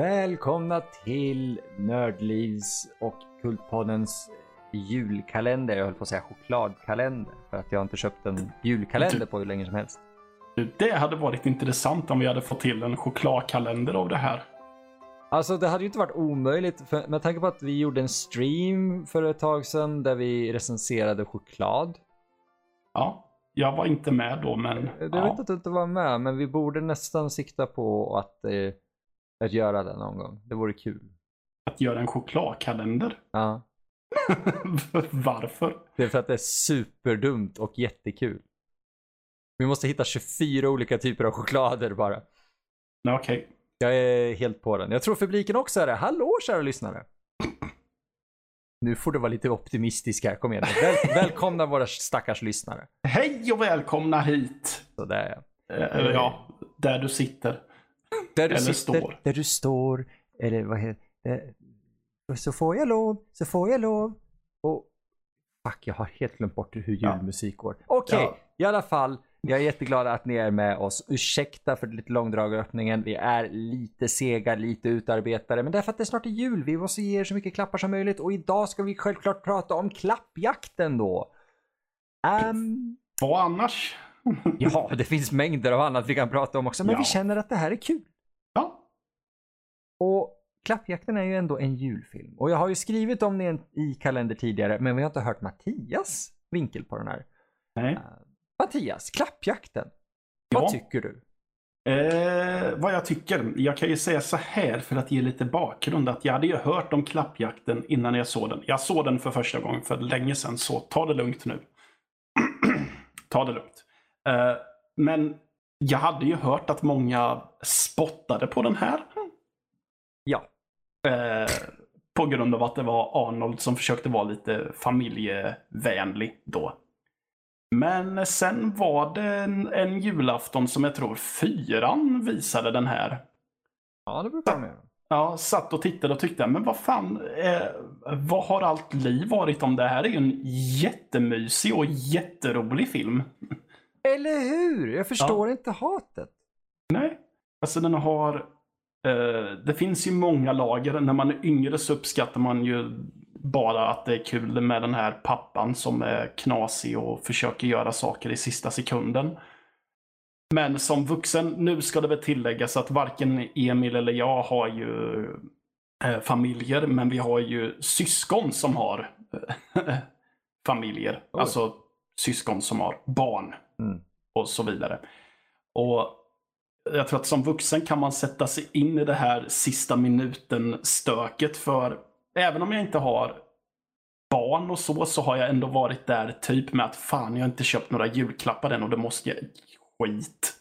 Välkomna till Nördlivs och Kultpoddens julkalender. Jag höll på att säga chokladkalender för att jag inte köpt en julkalender på hur länge som helst. Du, Det hade varit intressant om vi hade fått till en chokladkalender av det här. Alltså det hade ju inte varit omöjligt för, med tanke på att vi gjorde en stream för ett tag sedan där vi recenserade choklad. Ja, jag var inte med då, men vet ja, att du inte var med men vi borde nästan sikta på att, eh, att göra det någon gång. Det vore kul. att göra en chokladkalender. Ja. Varför? Det är för att det är superdumt och jättekul. Vi måste hitta 24 olika typer av choklader bara. Okej. Jag är helt på den. Jag tror publiken också är det. Hallå kära lyssnare! Nu får du vara lite optimistisk här, kom igen. Väl, välkomna våra stackars lyssnare. Hej och välkomna hit! Så där är jag. Eh, Eller ja, där du sitter. Där du Eller sitter, står. där du står, eller vad heter det? Så får jag lov, så får jag lov. Och fuck, jag har helt glömt bort hur julmusik går. Okej, Ja. i alla fall. Jag är jätteglad att ni är med oss. Ursäkta för lite långdrag öppningen. Vi är lite sega, lite utarbetade. Men det är för att det snart är jul. Vi måste ge er så mycket klappar som möjligt. Och idag ska vi självklart prata om klappjakten då. Ehm, Vad annars? ja, det finns mängder av annat vi kan prata om också. Men Ja. vi känner att det här är kul. Ja, Och Klappjakten är ju ändå en julfilm. Och jag har ju skrivit om den i kalender tidigare, men vi har inte hört Mattias vinkel på den här. nej. Mattias, Klappjakten. Ja. Vad tycker du? Eh, vad jag tycker? Jag kan ju säga så här för att ge lite bakgrund. Att jag hade ju hört om klappjakten innan jag såg den. Jag såg den för första gången för länge sedan, så ta det lugnt nu. ta det lugnt. Eh, men jag hade ju hört att många spottade på den här. Ja. Eh, på grund av att det var Arnold som försökte vara lite familjevänlig då. Men sen var det en, en julafton som jag tror fyran visade den här. Ja, det brukar de göra. Ja, satt och tittade och tyckte, men vad fan, eh, vad har allt liv varit om det här är ju en jättemysig och jätterolig film. Eller hur? Jag förstår inte hatet. Nej, alltså den har... Eh, det finns ju många lager. När man är yngre så uppskattar man ju bara att det är kul med den här pappan som är knasig och försöker göra saker i sista sekunden. Men som vuxen, nu ska det väl tilläggas att varken Emil eller jag har ju eh, familjer, men vi har ju syskon som har eh, familjer. Oj. Alltså syskon som har barn Mm. och så vidare. Och jag tror att som vuxen kan man sätta sig in i det här sista minuten-stöket för även om jag inte har barn och så, så har jag ändå varit där typ med att fan, jag har inte köpt några julklappar än och det måste jag skit.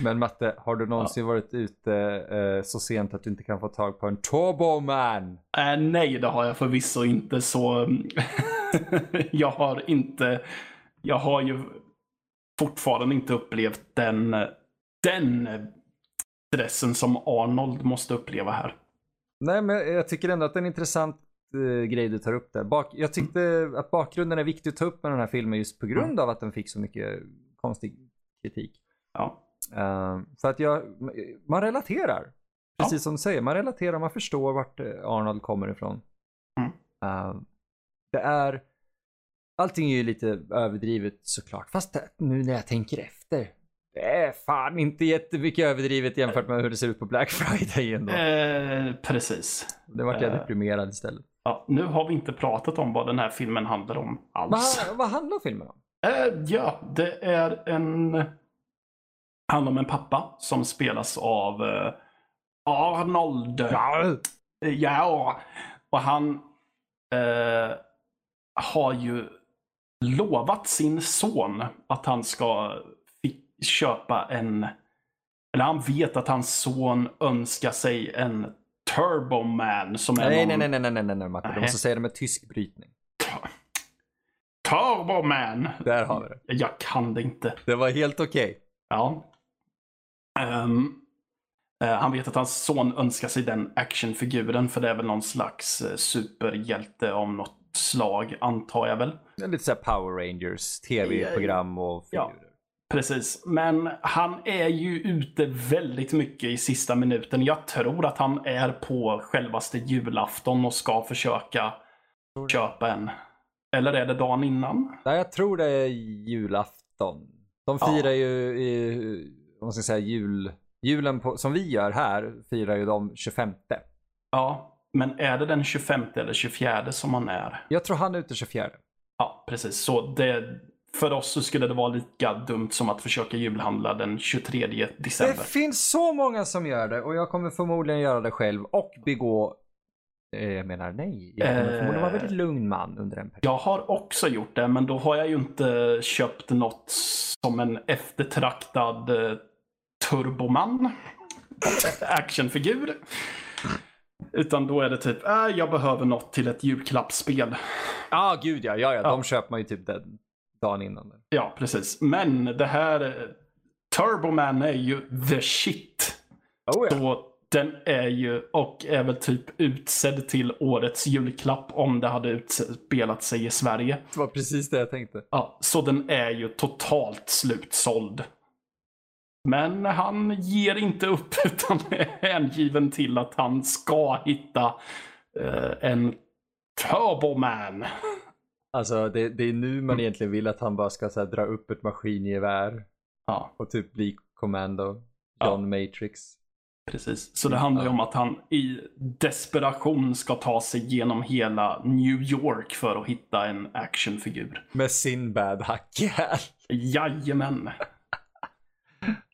Men Matte, har du någonsin varit ute eh, så sent att du inte kan få tag på en Turbo Man? Äh, nej, det har jag förvisso inte så. jag har inte. Jag har ju fortfarande inte upplevt den, den stressen som Arnold måste uppleva här. Nej, men jag tycker ändå att det är en intressant eh, grej du tar upp där. Bak jag tyckte att bakgrunden är viktig att ta upp med den här filmen just på grund av att den fick så mycket konstig kritik. Ja. Uh, för att jag, man relaterar. Precis som du säger, man relaterar, man förstår vart eh, Arnold kommer ifrån. Mm. Uh, det är, allting är ju lite överdrivet såklart. Fast nu när jag tänker efter. Det är fan inte jättemycket överdrivet jämfört med hur det ser ut på Black Friday ändå. Eh, precis. Det vart jag eh. deprimerad istället. Ja, nu har vi inte pratat om vad den här filmen handlar om alls. Vad, vad handlar filmen om? Eh, ja, det är en... handlar om en pappa som spelas av eh, Arnold. Ja. Ja, och han eh, har ju lovat sin son att han ska köpa en... Eller han vet att hans son önskar sig en Turboman som är Nej, någon... nej, nej, nej, nej, nej, nej, Matte. Du måste säga det med tysk brytning. Turboman! Där har vi det. Jag kan det inte. Det var helt okej. Ja. Ehm, eh, han vet att hans son önskar sig den actionfiguren för det är väl någon slags eh, superhjälte av något slag, antar jag väl. Lite såhär Power Rangers, tv-program och Ja. figurer. Precis, men han är ju ute väldigt mycket i sista minuten. Jag tror att han är på självaste julafton och ska försöka köpa en. Eller är det dagen innan? Nej, jag tror det är julafton. De Ja. firar ju, i, vad ska säga, jul, julen på, som vi gör här, firar ju de 25. Ja, men är det den 25 eller 24 som han är? Jag tror han är ute 24. Ja, precis. Så det, för oss så skulle det vara lika dumt som att försöka julhandla den 23 Det december. finns så många som gör det och jag kommer förmodligen göra det själv och begå eh, jag menar nej, jag kommer Eh. förmodligen vara väldigt lugn man under en period. Jag har också gjort det, men då har jag ju inte köpt något som en eftertraktad eh, turboman. Actionfigur. Utan då är det typ, äh, jag behöver något till ett julklappsspel. Ja, ah, gud ja, ja, ja, Ja. de köper man ju typ den dagen innan. Ja, precis. Men det här eh, Turboman är ju the shit. Oh ja. Så den är ju, och är väl typ utsedd till årets julklapp om det hade utspelat sig i Sverige. Det var precis det jag tänkte. Ja, så den är ju totalt slutsåld. Men han ger inte upp utan är hängiven till att han ska hitta eh, en Turboman. Alltså det, det är nu man egentligen vill att han bara ska här, dra upp ett maskingevär Ja, och typ bli Commando, Ja. John Matrix. precis. Så det handlar ju om att han i desperation ska ta sig genom hela New York för att hitta en actionfigur. Med sin bad hackjäl. Jajamän.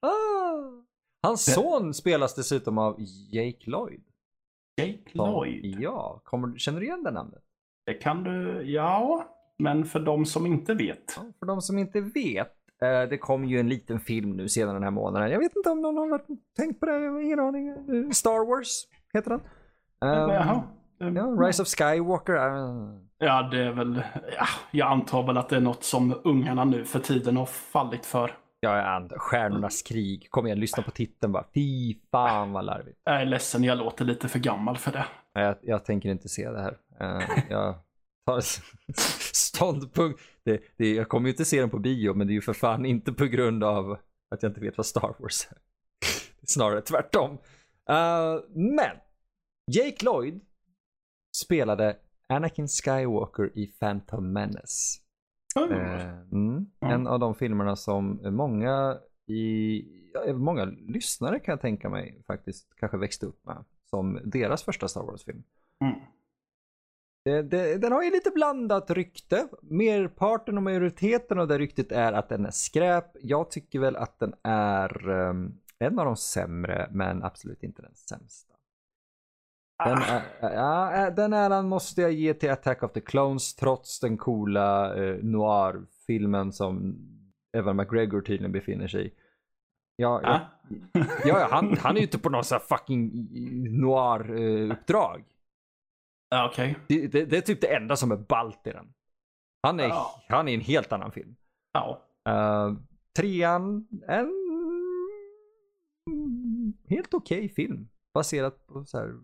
Ah. Hans son spelas dessutom av Jake Lloyd. Jake Som- Lloyd. Ja, kommer, känner du igen det namnet? Det kan du, ja. Men för de som inte vet. Ja, för de som inte vet. eh, Det kom ju en liten film nu senare den här månaden. Jag vet inte om någon har varit, tänkt på det. Ingen aning. Eh, Star Wars heter den. Um, Jaha. ja, Rise of Skywalker. Ja, det är väl, ja, jag antar väl att det är något som ungarna nu för tiden har fallit för. Ja, jag antar. Stjärnornas krig. Kom igen, lyssna på titeln bara. Fy fan vad larvigt. Jag är ledsen, jag låter lite för gammal för det. Jag, jag tänker inte se det här. Eh, jag tar ståndpunkt. Det, det, jag kommer ju inte se den på bio, men det är ju för fan inte på grund av att jag inte vet vad Star Wars är. Snarare tvärtom. Eh, men Jake Lloyd spelade Anakin Skywalker i Phantom Menace. Mm. Eh, mm, En av de filmerna som många i, många lyssnare kan jag tänka mig faktiskt kanske växte upp med. Som deras första Star Wars-film. Mm. Det, det, den har ju lite blandat rykte. Merparten och majoriteten av det ryktet är att den är skräp. Jag tycker väl att den är um, en av de sämre, men absolut inte den sämsta. Den, är, ja, den äran måste jag ge till Attack of the Clones trots den coola eh, noir-filmen som Evan McGregor tydligen befinner sig i. Ja, ah. ja, ja han, han är ju inte på någon sån här fucking noir-uppdrag. Ja, Okej. Det, det, det är typ det enda som är ballt i den. Han är, Ja. han är en helt annan film. Ja. Uh, trean, en helt okej film. Baserat på så här.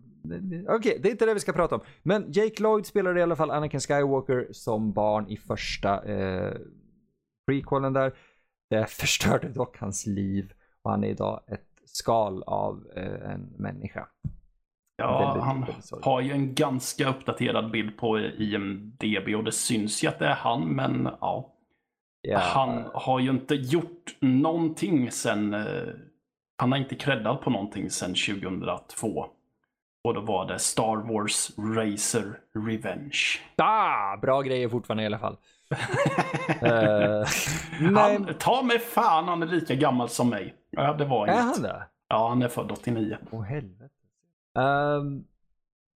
Okej, det är inte det vi ska prata om. Men Jake Lloyd spelade i alla fall Anakin Skywalker som barn i första eh, prequelen där. Det förstörde dock hans liv och han är idag ett skal av eh, en människa. Ja, Väldigt, han sorgligt. har ju en ganska uppdaterad bild på IMDB och det syns ju att det är han, men ja. Ja, Han har ju inte gjort någonting sen... eh, Han har inte creddad på någonting sen 2002. Och då var det Star Wars Racer Revenge. ah, bra grejer fortfarande i alla fall. Nej, Han, ta mig fan, han är lika gammal som mig. Ja, det var är inget. han det? Ja, han är född 89. Åh helvete. Ehm,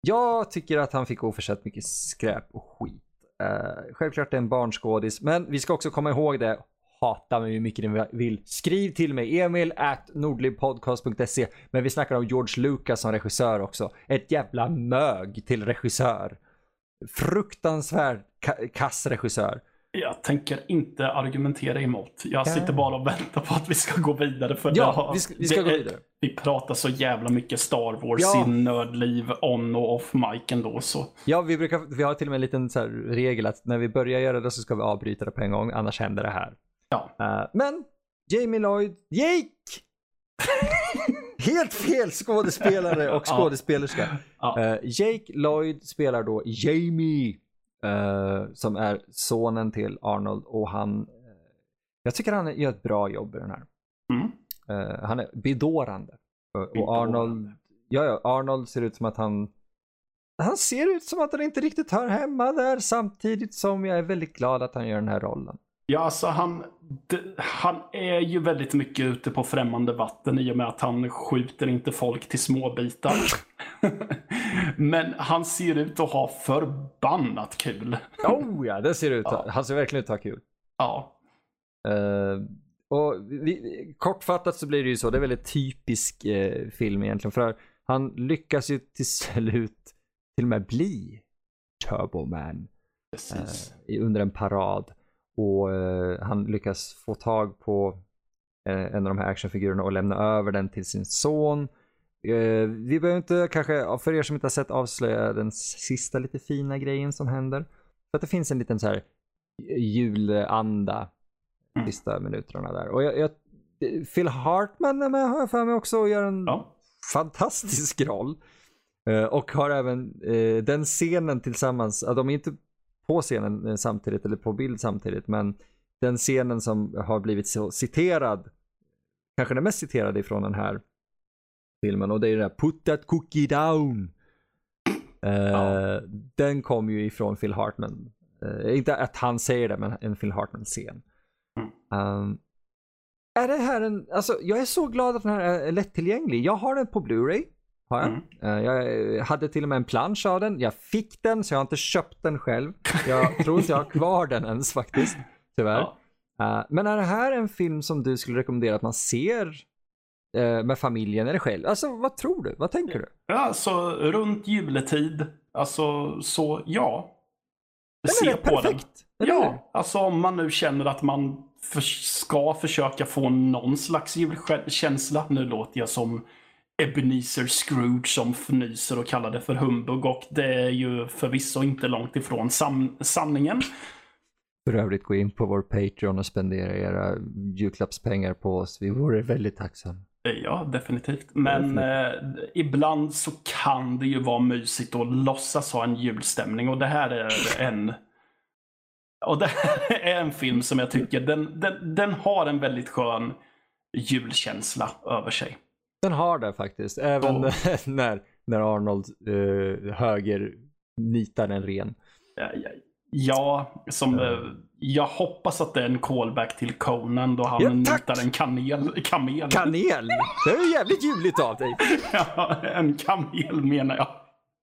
jag tycker att han fick oförsett mycket skräp och skit. Uh, självklart är en barnskådis, men vi ska också komma ihåg det. Hata mig hur mycket ni vill. Skriv till mig, emil at nordlivpodcast.se. Men vi snackar om George Lucas som regissör också. Ett jävla mög till regissör. Fruktansvärd ka- kass regissör. Jag tänker inte argumentera emot. Jag Ja. sitter bara och väntar på att vi ska gå vidare. För Ja, har- vi ska, vi ska gå är- vidare. Vi pratar så jävla mycket Star Wars Ja. i nördliv on och off mic ändå. Så. Ja, vi, brukar, vi har till och med en liten så regel att när vi börjar göra det så ska vi avbryta det på en gång, annars händer det här. Ja. Eh, men Jamie Lloyd, Jake! Helt fel skådespelare och skådespelerska. Ja. Eh, Jake Lloyd spelar då Jamie, eh, som är sonen till Arnold och han, jag tycker han gör ett bra jobb i den här. Mm. Han är bedårande. Eh, Och Bedårande. Arnold, ja, ja, Arnold ser ut som att han, han ser ut som att han inte riktigt hör hemma där samtidigt som jag är väldigt glad att han gör den här rollen. Ja, alltså han, han är ju väldigt mycket ute på främmande vatten i och med att han skjuter inte folk till småbitar. Men han ser ut att ha förbannat kul. Oh ja, det ser ut, Ja. han ser verkligen ut att ha kul. Ja. Eh, och vi, kortfattat så blir det ju så, det är väldigt typisk eh, film egentligen. För han lyckas ju till slut till och med bli Turbo Man Precis. i- under en parad. Och eh, han lyckas få tag på eh, en av de här actionfigurerna och lämna över den till sin son. Eh, vi behöver inte kanske, för er som inte har sett, avslöja den sista lite fina grejen som händer. För att det finns en liten så här julanda Mm. sista minuterna där. Och jag, jag, Phil Hartman är med har jag för mig också och gör en Ja. fantastisk roll. Och har även den scenen tillsammans, de är inte på scenen eh, samtidigt eller på bild samtidigt, men den scenen som har blivit så citerad, kanske den mest citerade ifrån den här filmen och det är den där Put that cookie down. Eh, Ja. Den kom ju ifrån Phil Hartman. Eh, inte att han säger det, men en Phil Hartman-scen. Mm. Um, är det här en, alltså jag är så glad att den här är lättillgänglig. Jag har den på Blu-ray. Har jag. Mm. Eh, jag hade till och med en plansch av den. Jag fick den så jag har inte köpt den själv. Jag tror inte jag har kvar den ens faktiskt. Tyvärr. Ja. Eh, men är det här en film som du skulle rekommendera att man ser eh, med familjen eller själv? Alltså vad tror du? Vad tänker du? Ja, alltså runt juletid. Alltså så, ja. Den Se på den. perfekt. hur? Ja, alltså om man nu känner att man för, ska försöka få någon slags julkänsla. Nu låter jag som Ebenezer Scrooge som fnyser och kallar det för humbug och det är ju förvisso inte långt ifrån sam- sanningen. För övrigt gå in på vår Patreon och spendera era julklappspengar på oss. Vi vore väldigt tacksamma. Ja, definitivt. Men eh, ibland så kan det ju vara mysigt att låtsas ha en julstämning och det här är en och det här är en film som jag tycker den, den, den har en väldigt skön julkänsla över sig. Den har det faktiskt. Även Ja. när, när Arnold uh, höger nitar en ren. Ja, ja, ja som, eh, jag hoppas att det är en callback till Conan då han Ja, nitar en kanel. Kamel. Kanel! Det är jävligt juligt av dig. ja, en kamel menar jag.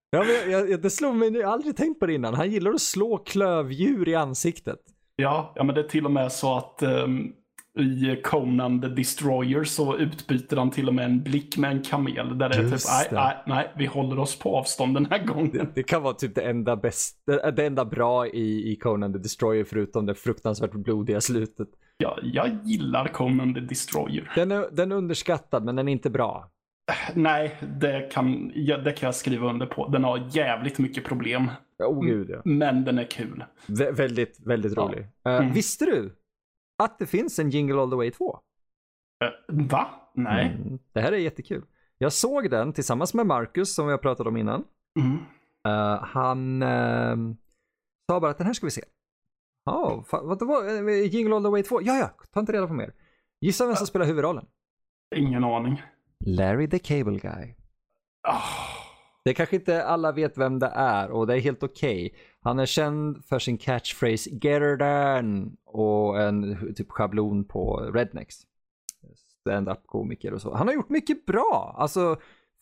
Ja, men jag, jag, det slog mig, jag har aldrig tänkt på det innan. Han gillar att slå klövdjur i ansiktet. Ja, ja men det är till och med så att ehm, i Conan the Destroyer så utbyter han till och med en blick med en kamel. Där det är typ, Just nej, det. nej, nej, vi håller oss på avstånd den här gången. Det kan vara typ det enda, bäst, det, det enda bra i, i Conan the Destroyer förutom det fruktansvärt blodiga slutet. Ja, jag gillar Conan the Destroyer. Den är, den är underskattad men den är inte bra. Nej, det kan, ja, det kan jag skriva under på. Den har jävligt mycket problem. Oh gud ja. Men den är kul. Vä- väldigt, väldigt Ja. rolig. Eh, Mm. Visste du att det finns en Jingle All The Way 2? Eh, Va? Nej. Mm, det här är jättekul. Jag såg den tillsammans med Marcus som vi har pratat om innan. Mm. Eh, han eh, sa bara att den här ska vi se. Ja, fa- vad det var? eh, Jingle All The Way 2? Ja, ja, ta inte reda på mer. Gissa vem som spelar huvudrollen? Ingen aning. Larry the Cable Guy. Ah, Det kanske inte alla vet vem det är och det är helt okej. Han är känd för sin catchphrase “Get her done” och en typ schablon på Rednecks. Stand-up komiker och så. Han har gjort mycket bra, alltså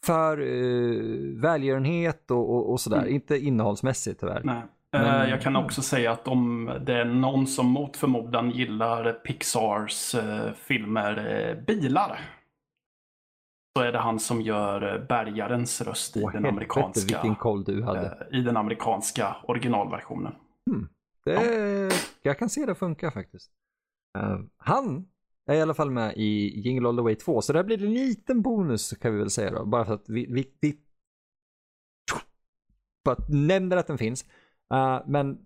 för uh, välgörenhet och, och, och sådär. Mm. Inte innehållsmässigt tyvärr. nej. Men- Eh, jag kan också säga att om det är någon som mot förmodan gillar Pixars eh, filmer eh, bilar. Så är det han som gör eh, bärgarens röst i Åh, den amerikanska, eh, i den amerikanska originalversionen. Det, jag kan se det funka faktiskt. Eh, han är i alla fall med i Jingle All The Way 2, så där blir det en liten bonus kan vi väl säga då. Bara för att vi, vi, vi bara nämner att den finns. Eh, men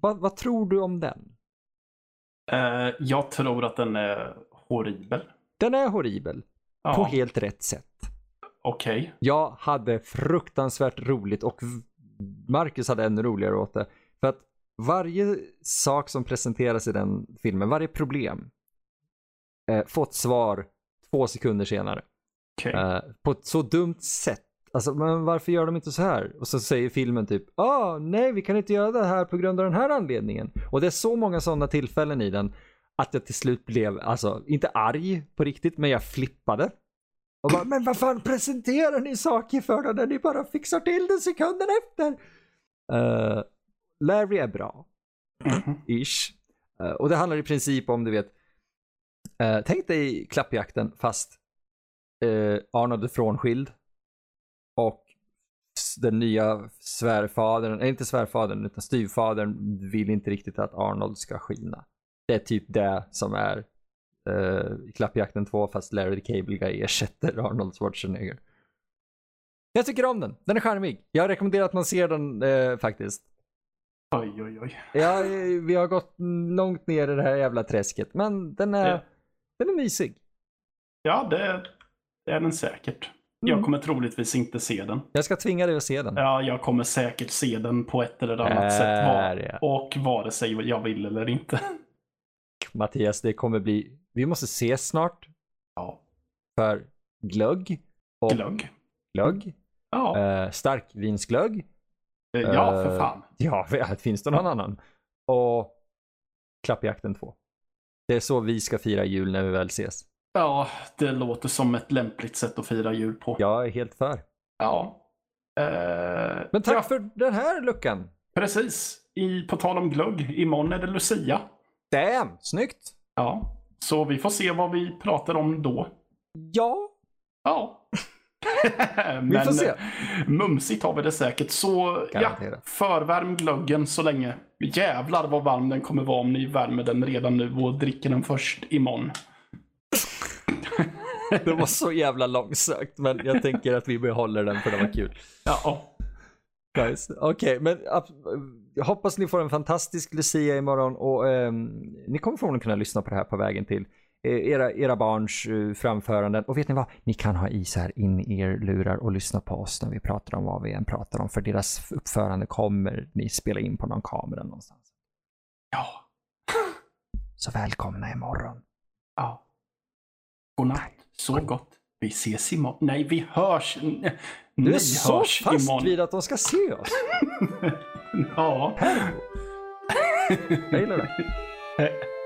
vad, vad tror du om den? Eh, jag tror att den är horribel. Den är horribel. Ja, På helt rätt sätt. Okej. Jag hade fruktansvärt roligt och Marcus hade ännu roligare åt det. För att varje sak som presenteras i den filmen, varje problem, eh, får ett svar två sekunder senare. Okej. Eh, på ett så dumt sätt. Alltså, men varför gör de inte så här? Och så säger filmen typ, ah, nej, vi kan inte göra det här på grund av den här anledningen. Och det är så många sådana tillfällen i den att jag till slut blev, alltså, inte arg på riktigt, men jag flippade. Och bara, men vad fan presenterar ni saker för då när ni bara fixar till det sekunden efter? Eh, Larry är bra, Mhm. ish. Eh, och det handlar i princip om, du vet, uh, tänk dig klappjakten fast uh, Arnold är frånskild och den nya svärfadern, inte svärfadern utan styvfadern vill inte riktigt att Arnold ska skina. Det är typ det som är uh, Klappjakten 2 fast Larry the Cable Guy ersätter Arnold Schwarzenegger. Jag tycker om den, den är charmig. Jag rekommenderar att man ser den eh, faktiskt. Oj, oj, oj. Ja, vi har gått långt ner i det här jävla träsket men den är, Ja. den är mysig. Ja, det, det är den säkert. Jag Mm. kommer troligtvis inte se den. Jag ska tvinga dig att se den. Ja, jag kommer säkert se den på ett eller annat Där, sätt. Var, ja. och vare sig jag vill eller inte. Mattias, det kommer bli... Vi måste ses snart Ja, för glögg. Och glögg. glögg. Ja, Eh, starkvinsglögg. ja för eh, fan. Ja, finns det någon annan? Och Klappjakten 2. Det är så vi ska fira jul när vi väl ses. Ja, det låter som ett lämpligt sätt att fira jul på. Jag är helt för. Ja. Eh, Men tack ja, för den här luckan. Precis. I, på tal om glögg, imorgon är det Lucia. Damn, snyggt. Ja, så vi får se vad vi pratar om då. Ja, Ja. Men vi får se. eh, mumsigt har vi det säkert. Så ja, Garanterat. förvärm glöggen så länge. Jävlar vad varm den kommer vara om ni värmer den redan nu och dricker den först imorgon. Det var så jävla långsökt, men jag tänker att vi behåller den för det var kul. Ja, Nice. Okej, men ab- jag hoppas ni får en fantastisk Lucia imorgon och ehm, ni kommer förmodligen kunna lyssna på det här på vägen till eh, era, era barns eh, framföranden. Och vet ni vad? Ni kan ha i så här in er lurar och lyssna på oss när vi pratar om vad vi än pratar om. För deras uppförande kommer ni spela in på någon kamera någonstans. ja, Så välkomna imorgon. ja. Godnatt. Så gott. Vi ses imorgon. Nej, vi hörs. Du är så fast imorgon. vid att de ska se oss. Ja. Jag gillar det.